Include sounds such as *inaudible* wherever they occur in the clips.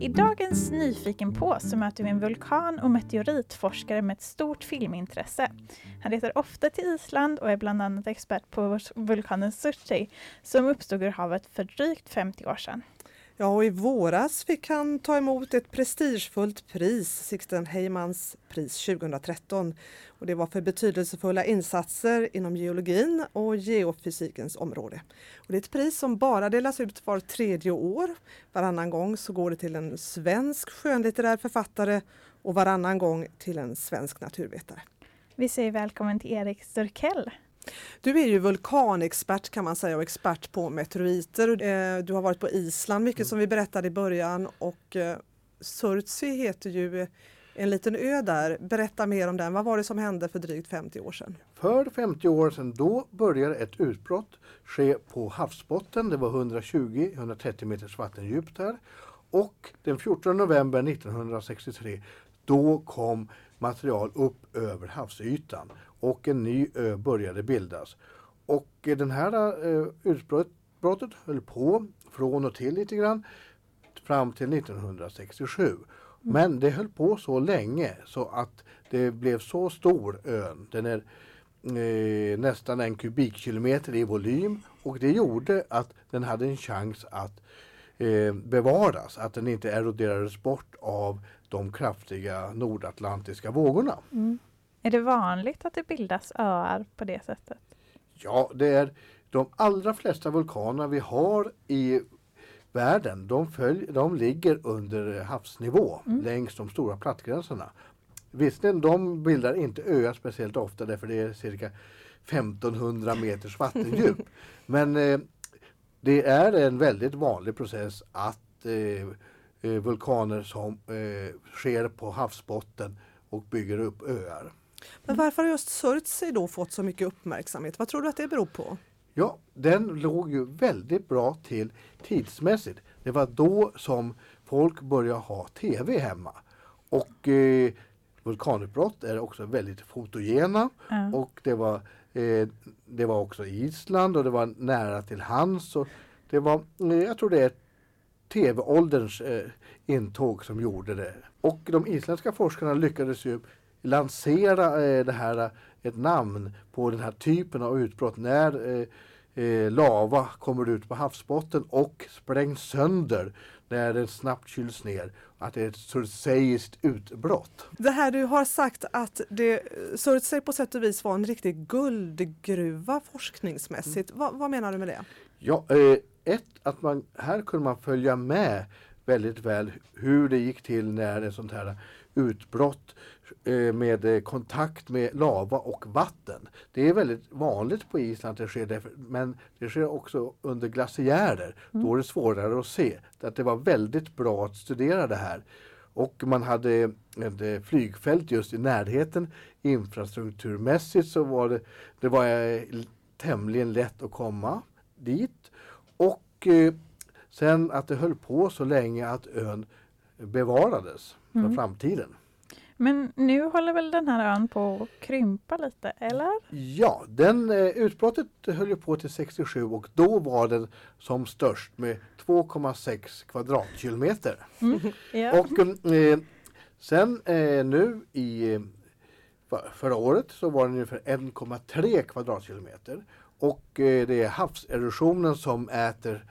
I dagens Nyfiken på så möter vi en vulkan och meteoritforskare med ett stort filmintresse. Han reser ofta till Island och är bland annat expert på vulkanen Surtsey som uppstod ur havet för drygt 50 år sedan. Ja, och i våras fick han ta emot ett prestigefullt pris, Sixten Heymans pris 2013. Och det var för betydelsefulla insatser inom geologin och geofysikens område. Och det är ett pris som bara delas ut var tredje år. Varannan gång så går det till en svensk skönlitterär författare och varannan gång till en svensk naturvetare. Vi säger välkommen till Erik Sturkell. Du är ju vulkanexpert kan man säga och expert på meteoriter. Eh, du har varit på Island mycket som vi berättade i början och eh, Surtsey heter ju en liten ö där. Berätta mer om den. Vad var det som hände för drygt 50 år sedan? För 50 år sedan då började ett utbrott ske på havsbotten. Det var 120-130 meters vattendjup där. Och den 14 november 1963 då kom material upp över havsytan och en ny ö började bildas. Och den här eh, utbrottet höll på från och till lite grann fram till 1967. Mm. Men det höll på så länge så att det blev så stor ön. Den är eh, nästan en kubikkilometer i volym och det gjorde att den hade en chans att eh, bevaras, att den inte eroderades bort av de kraftiga nordatlantiska vågorna. Mm. Är det vanligt att det bildas öar på det sättet? Ja, det är de allra flesta vulkaner vi har i världen, de, följ, de ligger under havsnivå mm. längs de stora plattgränserna. Visserligen, de bildar inte öar speciellt ofta därför det är cirka 1500 meters vattendjup. *laughs* Men eh, det är en väldigt vanlig process att eh, eh vulkaner som eh, sker på havsbotten och bygger upp öar. Men varför har just Surtsey då fått så mycket uppmärksamhet? Vad tror du att det beror på? Ja, den låg ju väldigt bra till tidsmässigt. Det var då som folk började ha TV hemma. Och eh, vulkanutbrott är också väldigt fotogena. Mm. Och det var, eh, det var också Island och det var nära till hands. Och det var, eh, jag tror det är TV-ålderns eh, intåg som gjorde det. Och de isländska forskarna lyckades ju lansera eh, det här, eh, ett namn på den här typen av utbrott när eh, eh, lava kommer ut på havsbotten och sprängs sönder när den snabbt kyls ner. Att det är ett surseiskt utbrott. Det här du har sagt att det, Surtsey på sätt och vis var en riktig guldgruva forskningsmässigt. Mm. Va, vad menar du med det? Ja, eh, ett, att man, här kunde man följa med väldigt väl hur det gick till när ett sånt här utbrott eh, med eh, kontakt med lava och vatten. Det är väldigt vanligt på Island att det sker, därför, men det sker också under glaciärer. Mm. Då är det svårare att se. Att det var väldigt bra att studera det här. Och man hade ett eh, flygfält just i närheten. Infrastrukturmässigt så var det, det var tämligen lätt att komma dit. Och sen att det höll på så länge att ön bevarades för mm. framtiden. Men nu håller väl den här ön på att krympa lite, eller? Ja, den, eh, utbrottet höll ju på till 67 och då var den som störst med 2,6 kvadratkilometer. Mm. *laughs* Ja. Och eh, sen eh, nu i förra året så var den ungefär 1,3 kvadratkilometer. Och eh, det är havserosionen som äter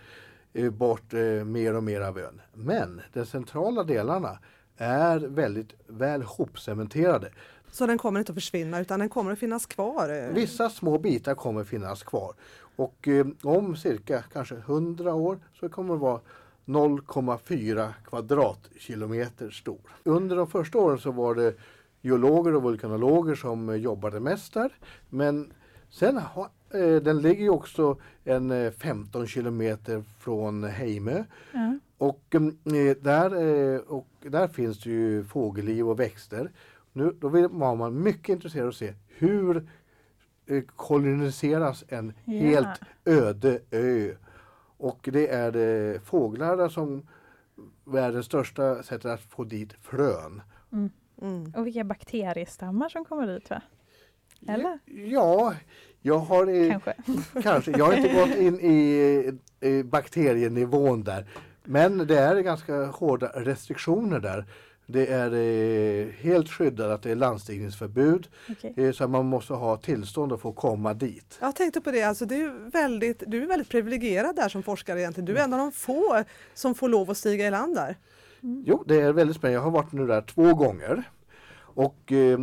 eh, bort eh, mer och mer av ön. Men de centrala delarna är väldigt väl hopcementerade. Så den kommer inte att försvinna utan den kommer att finnas kvar? Vissa små bitar kommer att finnas kvar. Och eh, om cirka kanske 100 år så kommer det vara 0,4 kvadratkilometer stor. Under de första åren så var det geologer och vulkanologer som jobbade mest där. Men sen har eh, den ligger ju också en 15 eh, kilometer från Heimö. Mm. Och, eh, där, eh, och där finns det ju fågelliv och växter. Nu, då var man mycket intresserad av att se hur eh, koloniseras en yeah. helt öde ö. Och det är det fåglar som är det största sättet att få dit frön. Mm. Mm. Och vilka bakteriestammar som kommer dit va? Eller? Ja, jag har, kanske. kanske. Jag har inte gått in i, i bakterienivån där. Men det är ganska hårda restriktioner där. Det är eh, helt skyddat att det är landstigningsförbud. Okej. Eh, så man måste ha tillstånd att få komma dit. Jag tänkte på det, alltså det är väldigt, du är väldigt privilegierad där som forskare egentligen. Du är en av de få som får lov att stiga i land där. Jo, det är väldigt spännande. Jag har varit nu där två gånger. Och, eh,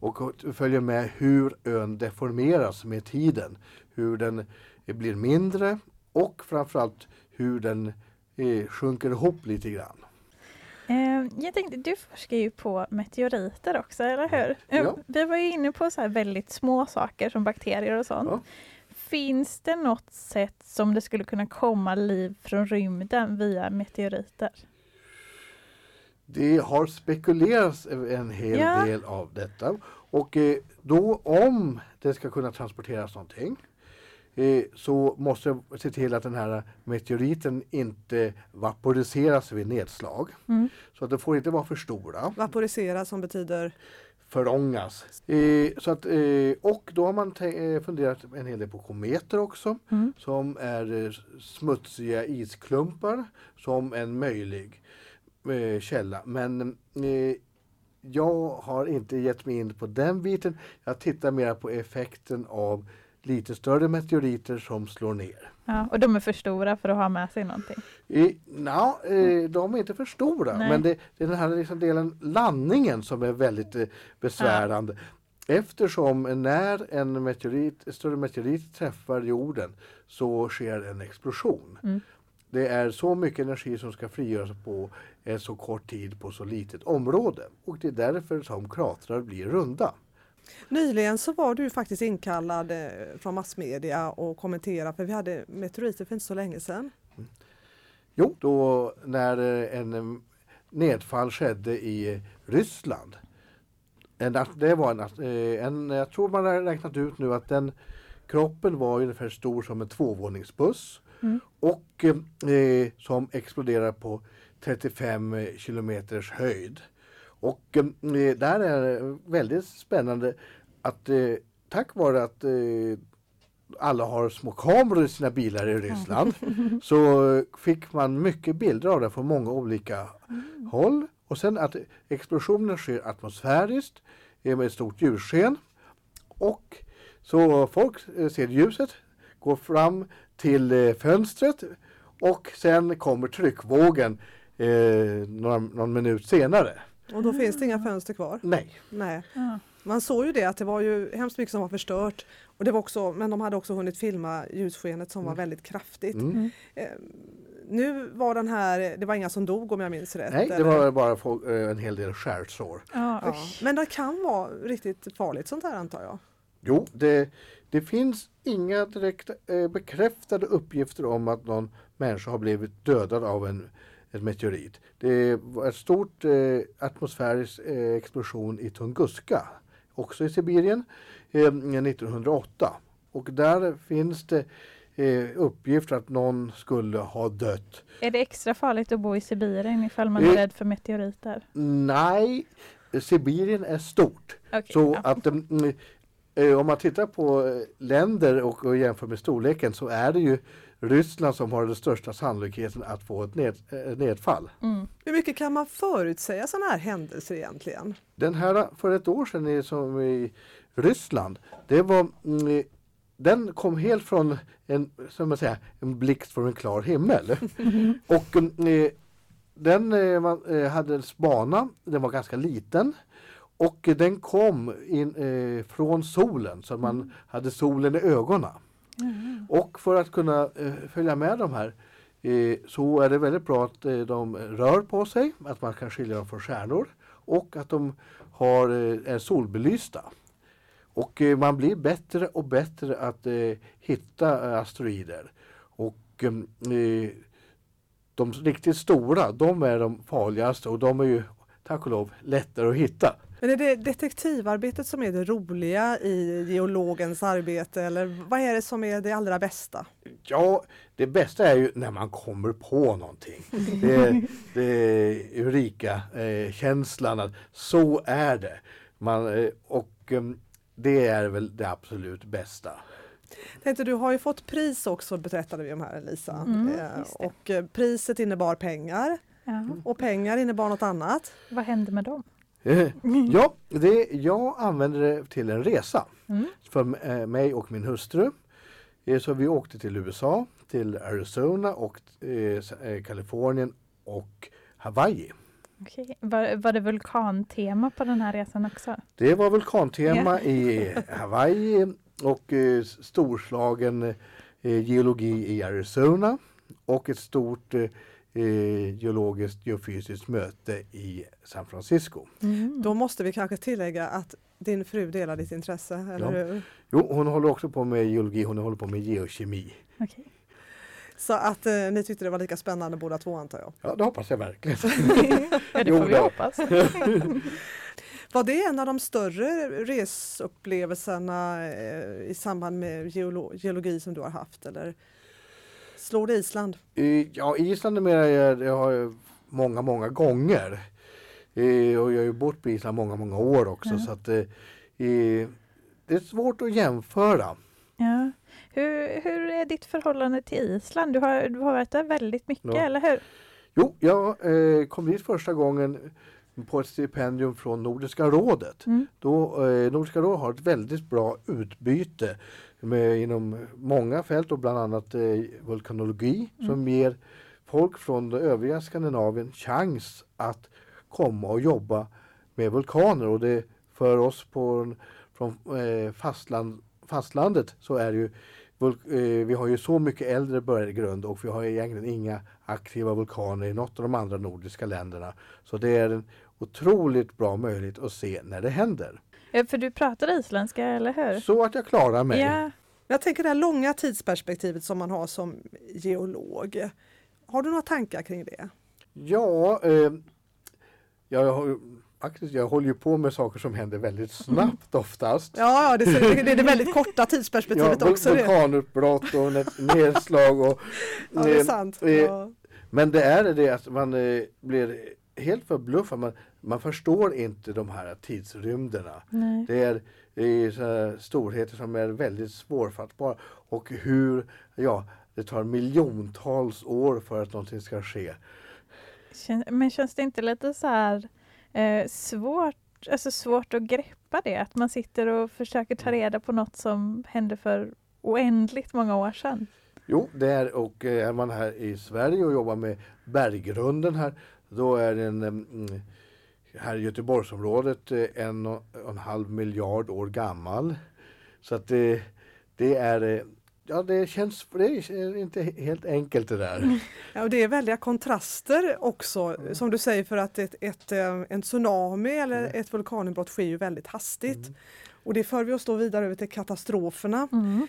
och följer med hur ön deformeras med tiden. Hur den blir mindre och framförallt hur den eh, sjunker ihop lite grann. Eh, jag tänkte, du forskar ju på meteoriter också, eller hur? Eh, Ja. Vi var ju inne på så väldigt små saker som bakterier och sånt. Ja. Finns det något sätt som det skulle kunna komma liv från rymden via meteoriter? Det har spekulerats en hel Ja. del av detta. Och eh, då om det ska kunna transporteras någonting eh, så måste jag se till att den här meteoriten inte vaporiseras vid nedslag. Mm. Så att det får inte vara för stora. Vaporisera som betyder förångas. Eh, så att, eh, och då har man funderat en hel del på kometer också Mm. som är eh, smutsiga isklumpar som en möjlig källa. Men jag har inte gett mig in på den biten. Jag tittar mer på effekten av lite större meteoriter som slår ner. Ja, och de är för stora för att ha med sig någonting. I, na, eh, de är inte för stora Nej. men det, det är den här liksom delen landningen som är väldigt eh, besvärande. Eftersom när en meteorit, större meteorit träffar jorden så sker en explosion. Mm. Det är så mycket energi som ska frigöras på en så kort tid på så litet område. Och det är därför som kratrar blir runda. Nyligen så var du faktiskt inkallad eh, från massmedia och kommentera för vi hade meteoriter för inte så länge sedan. Jo, då när eh, en eh, nedfall skedde i Ryssland. En, det var en, en, jag tror man har räknat ut nu att den kroppen var ungefär stor som en tvåvåningsbuss Mm. och eh, som exploderar på 35 kilometers höjd. Och eh, där är det väldigt spännande att eh, tack vare att eh, alla har små kameror i sina bilar i Ryssland *laughs* så fick man mycket bilder av det från många olika håll. Och sen att explosionen sker atmosfäriskt eh, med ett stort ljussken. Och så folk eh, ser ljuset, går fram till eh, fönstret och sen kommer tryckvågen eh, några, någon minut senare. Och då finns det inga fönster kvar. Nej, Nej. Ja. Man såg ju det att det var ju hemskt mycket som var förstört. Och det var också, men de hade också hunnit filma ljusskenet som var väldigt kraftigt. mm. Eh, nu var den här, det var inga som dog om jag minns rätt. Nej det eller? var bara folk, eh, en hel del skärsår. Ja, Ja. usch. Men det kan vara riktigt farligt sånt här antar jag. Jo, det, det finns inga direkt eh, bekräftade uppgifter om att någon människa har blivit dödad av en, en meteorit. Det var en stort eh, atmosfärisk eh, explosion i Tunguska, också i Sibirien, eh, 1908. Och där finns det eh, uppgifter att någon skulle ha dött. Är det extra farligt att bo i Sibirien ifall man är Eh. rädd för meteoriter? Nej, Sibirien är stort. Okej, Så ja. att mm, eh, om man tittar på eh, länder och, och jämför med storleken så är det ju Ryssland som har den största sannolikheten att få ett ned, eh, nedfall. Mm. Hur mycket kan man förutsäga sådana här händelser egentligen? Den här för ett år sedan i, som i Ryssland, det var, mm, den kom helt från en, som man säger, en blixt från en klar himmel. *laughs* och mm, den eh, man, eh, hade en spana, den var ganska liten. Och den kom in, eh, från solen så man hade solen i ögonen. Och för att kunna eh, följa med de här eh, så är det väldigt bra att eh, de rör på sig, att man kan skilja dem från stjärnor och att de har, eh, är solbelysta. Och eh, man blir bättre och bättre att eh, hitta eh, asteroider. Och eh, de riktigt stora, de är de farligaste och de är ju tack och lov lättare att hitta. Men är det detektivarbetet som är det roliga i geologens arbete eller vad är det som är det allra bästa? Ja, det bästa är ju när man kommer på någonting. Det, *laughs* det Eureka-känslan att så är det. Man, eh, och eh, det är väl det absolut bästa. Tänkte, du har ju fått pris också berättade vi om här Lisa. Mm, Eh, och eh, priset innebar pengar Ja. och pengar innebar något annat. Vad hände med dem? Eh, Ja, det, jag använde det till en resa Mm. för eh, mig och min hustru. Eh, Så vi åkte till USA, till Arizona och eh, Kalifornien och Hawaii. Okej. Var, var det vulkantema på den här resan också? Det var vulkantema i Hawaii och eh, storslagen eh, geologi i Arizona och ett stort eh, geologiskt geofysiskt möte i San Francisco. Mm. Då måste vi kanske tillägga att din fru delar ditt intresse, eller Ja. hur? Jo, hon håller också på med geologi, hon håller på med geokemi. Okej. Så att eh, ni tyckte det var lika spännande båda två antar jag. Ja, det hoppas jag verkligen. *laughs* Ja, det Jo får vi hoppas. *laughs* Var det en av de större resupplevelserna eh, i samband med geolo geologi som du har haft eller slår det Island? Ja, Island är mer, jag, jag har ju många, många gånger. Och jag har ju bott på Island många, många år också Ja. så att eh, det är svårt att jämföra. Ja. Hur, hur är ditt förhållande till Island? Du har, du har varit där väldigt mycket, Ja. eller hur? Jo, jag eh, kom dit första gången på ett stipendium från Nordiska rådet. Mm. Då, eh, Nordiska rådet har ett väldigt bra utbyte med, inom många fält och bland annat eh, vulkanologi som ger folk från det övriga Skandinavien chans att komma och jobba med vulkaner. Och det för oss på, från eh, fastland, fastlandet så är det ju vi har ju så mycket äldre berggrund och vi har egentligen inga aktiva vulkaner i något av de andra nordiska länderna. Så det är en otroligt bra möjlighet att se när det händer. Ja, för du pratar isländska, eller hur? Så att jag klarar mig. Ja. Jag tänker det här långa tidsperspektivet som man har som geolog. Har du några tankar kring det? Ja, eh, jag, har, faktiskt, jag håller ju på med saker som händer väldigt snabbt oftast. Ja, ja det, det är det väldigt korta tidsperspektivet vul- också. Det. vulkanutbrott och ned- nedslag. Och, *laughs* Ja, det är sant. eh, Ja. Men det är det att man eh, blir helt förbluffad. Man, man förstår inte de här tidsrymderna. Nej. Det är eh, här storheter som är väldigt svårfattbara och hur, ja, det tar miljontals år för att någonting ska ske. Men känns det inte lite så här eh, svårt, alltså svårt att greppa det? Att man sitter och försöker ta reda på något som hände för oändligt många år sedan. Jo, det är och eh, är man här i Sverige och jobbar med berggrunden här, då är den mm, här i Göteborgsområdet eh, en och en halv miljard år gammal. Så att det, det är, ja det känns, det är inte helt enkelt det där. *laughs* Ja, och det är väldiga kontraster också, som du säger, för att ett, ett, eh, en tsunami eller ett vulkanutbrott sker ju väldigt hastigt. Och det för vi oss då vidare över till katastroferna. Mm.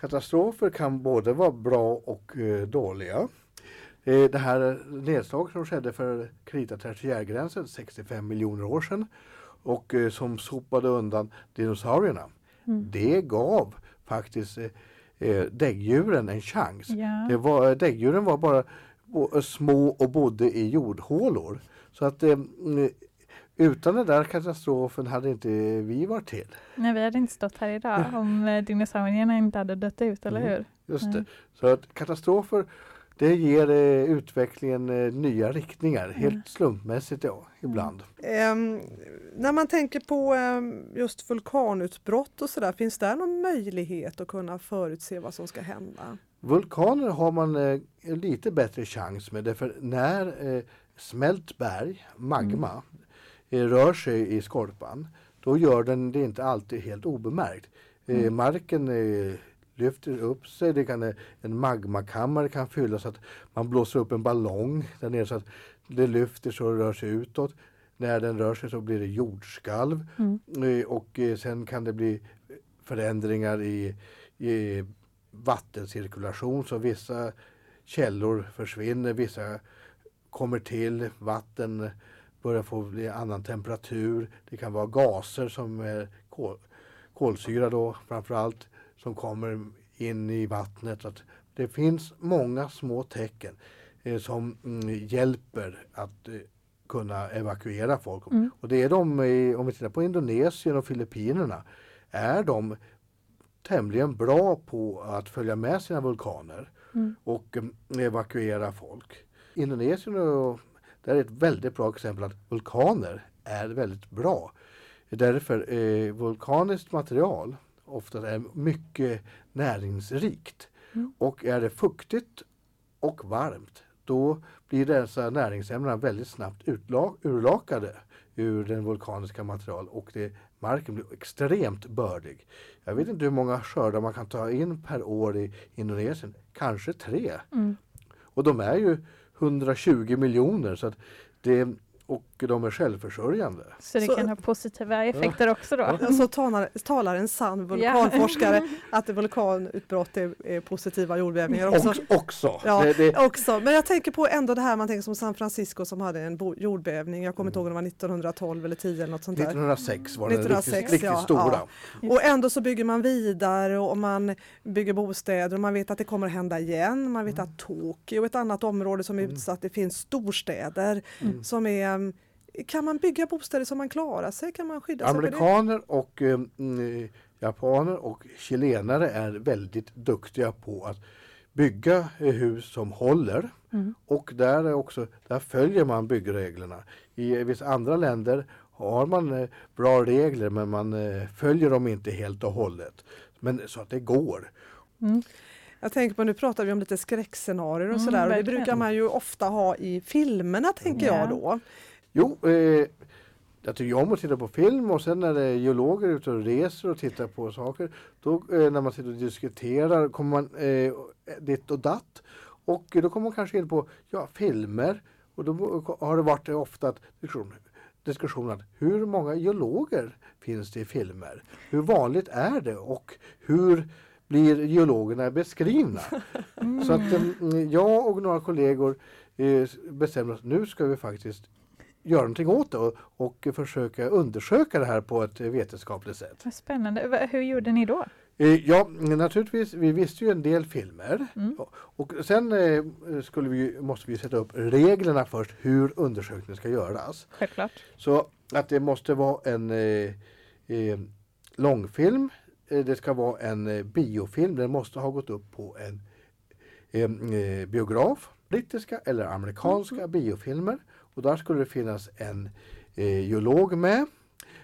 Katastrofer kan både vara bra och eh, dåliga. Eh, det här nedslaget som skedde för krita tertiärgränsen 65 miljoner år sedan och eh, som sopade undan dinosaurierna. Mm. Det gav faktiskt eh, eh, däggdjuren en chans. Ja. Det var, däggdjuren var bara bo- små och bodde i jordhålor. Så att eh, mm, utan den där katastrofen hade inte vi varit till. Nej, vi hade inte stått här idag *laughs* om eh, dinosaurierna inte hade dött ut, eller Mm. hur? Just det. Så att katastrofer det ger eh, utvecklingen eh, nya riktningar, helt slumpmässigt ja, ibland. Ehm, när man tänker på ehm, just vulkanutbrott och sådär, finns det någon möjlighet att kunna förutse vad som ska hända? Vulkaner har man eh, lite bättre chans med därför när eh, smält berg, magma, eh, rör sig i skorpan då gör den det inte alltid helt obemärkt. Eh, marken lyfter upp sig, det kan, en magmakammare kan fyllas så att man blåser upp en ballong där nere så att det lyfter så det rör sig utåt. När den rör sig så blir det jordskalv Mm. Eh, och eh, sen kan det bli förändringar i, i vattencirkulation så vissa källor försvinner, vissa kommer till, vatten börjar få annan temperatur. Det kan vara gaser som är kol, kolsyra då framförallt som kommer in i vattnet. Så att det finns många små tecken eh, som mm, hjälper att eh, kunna evakuera folk. Mm. Och det är de, i- om vi tittar på Indonesien och Filippinerna, är de tämligen bra på att följa med sina vulkaner Mm. och eh, evakuera folk. Indonesien och, där är ett väldigt bra exempel att vulkaner är väldigt bra. Därför eh, vulkaniskt material ofta är mycket näringsrikt. Mm. Och är det fuktigt och varmt då blir dessa näringsämnen väldigt snabbt urlakade ur den vulkaniska material och det, marken blir extremt bördig. Jag vet inte hur många skördar man kan ta in per år i Indonesien. Kanske tre. Mm. Och de är ju 120 miljoner så att det, och de är självförsörjande. Så det Så- kan ha positiva effekter också då? Ja. Så alltså, talar, talar en sann vulkanforskare *laughs* att vulkanutbrott är, är positiva jordbävningar också. Också. också. Ja, Det, det, också. Men jag tänker på ändå det här man tänker som San Francisco som hade en bo- jordbävning. Jag kommer inte ihåg om det var 1912 eller 10 eller något sånt där. 1906 var den 1906, riktigt, riktigt ja, stora. ja. Och ändå så bygger man vidare och man bygger bostäder och man vet att det kommer att hända igen. Man vet att Tokyo är ett annat område som är utsatt. Det finns storstäder Mm. som är kan man bygga bostäder som man klarar sig? Kan man skydda? Amerikaner och eh, mm, japaner och chilenare är väldigt duktiga på att bygga eh, hus som håller. Mm. Och där, är också, där följer man byggreglerna. I vissa andra länder har man eh, bra regler men man eh, följer dem inte helt och hållet. Men så att det går. Mm. Jag tänker på, nu pratar vi om lite skräckscenarier och Mm, sådär och det verkligen. brukar man ju ofta ha i filmerna tänker Ja. jag då. Jo, eh, jag tycker om att titta på film och sen när det är geologer ute och reser och tittar på saker, då eh, när man sitter och diskuterar kommer man eh, ditt och datt och då kommer man kanske in på ja, filmer och då har det varit ofta att diskussion, diskussion att hur många geologer finns det i filmer? Hur vanligt är det och hur blir geologerna beskrivna? Så att eh, jag och några kollegor eh, bestämde oss nu ska vi faktiskt göra någonting åt det och, och försöka undersöka det här på ett vetenskapligt sätt. Vad spännande. Hur gjorde ni då? Eh, Ja, naturligtvis, vi visste ju en del filmer Mm. och- sen eh, skulle vi, måste vi sätta upp reglerna först hur undersökningen ska göras. Självklart. Så att det måste vara en eh, långfilm, det ska vara en eh, biofilm, den måste ha gått upp på en eh, eh, biograf, brittiska eller amerikanska biofilmer. Och där skulle det finnas en eh, geolog med,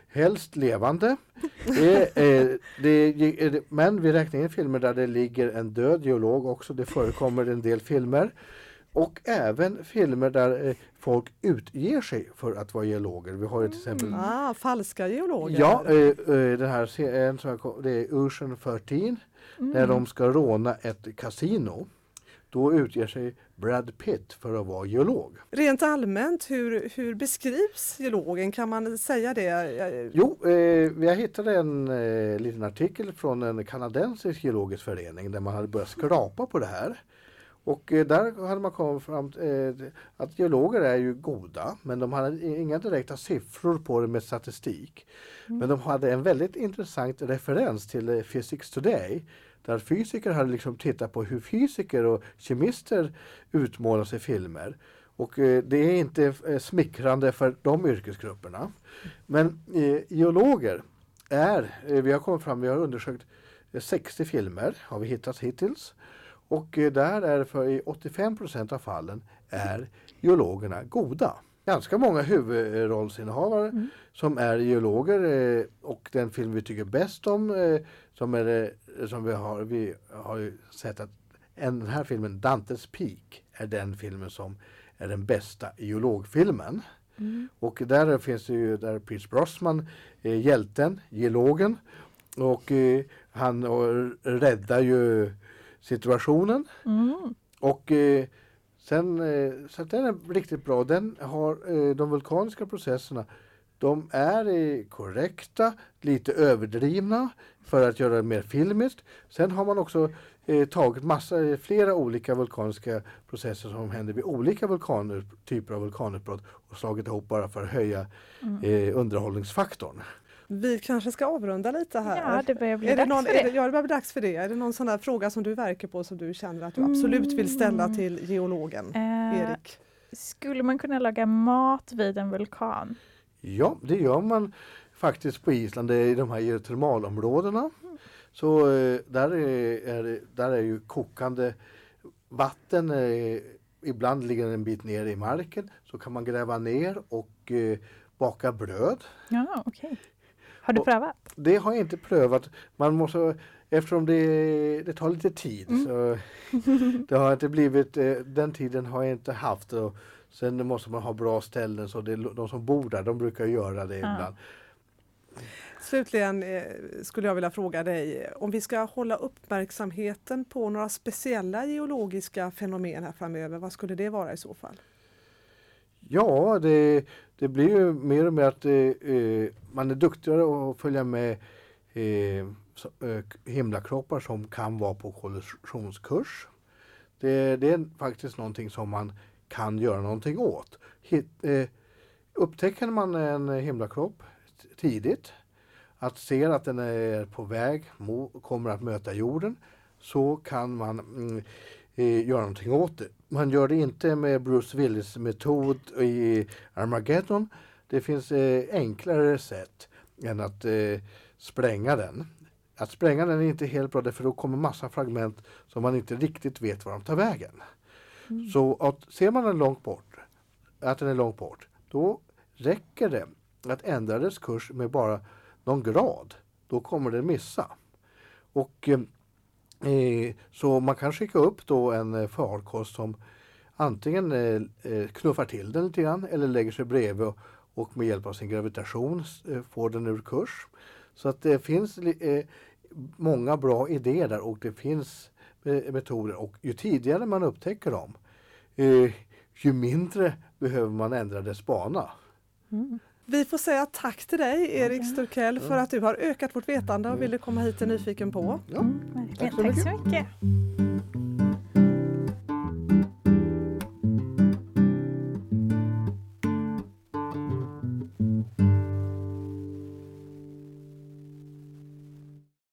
helst levande. *laughs* Det, är det, men vi räknar in filmer där det ligger en död geolog också, det förekommer en del filmer. Och även filmer där eh, folk utger sig för att vara geologer. Vi har ju till exempel Ah, falska geologer. Ja, eh, eh, den här, en som jag kom- det är Ocean 13 när de ska råna ett kasino. Då utger sig Brad Pitt för att vara geolog. Rent allmänt, hur, hur beskrivs geologen? Kan man säga det? Jo, eh, jag hittade en eh, liten artikel från en kanadensisk geologisk förening där man hade börjat skrapa på det här. Och eh, där hade man kommit fram till eh, att geologer är ju goda men de hade inga direkta siffror på det med statistik. Men de hade en väldigt intressant referens till eh, Physics Today där fysiker hade liksom tittat på hur fysiker och kemister utmålas i filmer. Och det är inte smickrande för de yrkesgrupperna. Men geologer är, vi har kommit fram, vi har undersökt eh, 60 filmer har vi hittat hittills. Och eh, där är det för i 85% av fallen är geologerna goda. Ganska många huvudrollsinnehavare Mm. som är geologer eh, och den film vi tycker bäst om eh, som, är, som vi har, vi har sett att en, den här filmen Dantes Peak är den filmen som är den bästa geologfilmen. Mm. Och där finns det ju där Pierce Brosnan, eh, hjälten, geologen. Och eh, han räddar ju situationen. Mm. Och eh, sen, eh, så den är riktigt bra. Den har eh, de vulkaniska processerna. De är eh, korrekta, lite överdrivna för att göra det mer filmiskt. Sen har man också eh, tagit massa, eh, flera olika vulkaniska processer som händer vid olika vulkaner, typer av vulkanutbrott och slagit ihop bara för att höja Mm. eh, underhållningsfaktorn. Vi kanske ska avrunda lite här. Ja, det börjar bli är det dags någon, för är det. det, ja, det börjar bli dags för det. Är det någon sån där fråga som du verkar på som du känner att du absolut vill ställa Mm. till geologen? Eh, Erik? skulle man kunna laga mat vid en vulkan? Ja, det gör man faktiskt på Island, det är i de här geotermalområdena. så eh, där är, är, där är ju kokande vatten. Eh, ibland ligger den en bit ner i marken. Så kan man gräva ner och eh, baka bröd. Ja, okej. Har du Och- prövat? Det har jag inte prövat. Man måste, eftersom det, det tar lite tid. Mm. Så *laughs* det har inte blivit, eh, den tiden har jag inte haft. Och sen måste man ha bra ställen så det, de som bor där de brukar göra det Ja. ibland. Slutligen eh, skulle jag vilja fråga dig om vi ska hålla uppmärksamheten på några speciella geologiska fenomen här framöver, vad skulle det vara i så fall? Ja, det, det blir ju mer och mer att eh, eh man är duktigare att följa med eh, eh himlakroppar som kan vara på kollisionskurs. Det, det är faktiskt någonting som man kan göra någonting åt. Hit, eh, upptäcker man en himlakropp tidigt, att ser att den är på väg, mo, kommer att möta jorden, så kan man mm, eh, göra någonting åt det. Man gör det inte med Bruce Willis metod i Armageddon. Det finns eh, enklare sätt än att eh, spränga den. Att spränga den är inte helt bra för då kommer massa fragment som man inte riktigt vet var de tar vägen. Så att, ser man den långt bort, att den är långt bort, då räcker det att ändra dess kurs med bara någon grad. Då kommer den missa. Och Eh, så man kan skicka upp då en eh, farkost som antingen eh, knuffar till den lite grann eller lägger sig bredvid och, med hjälp av sin gravitation får den ur kurs. Så att det finns många bra idéer där och det finns metoder och ju tidigare man upptäcker dem ju mindre behöver man ändra dess bana. Mm. Vi får säga tack till dig Erik Sturkell för att du har ökat vårt vetande och ville komma hit till Nyfiken på. Ja. Mm. Tack så Tack så mycket.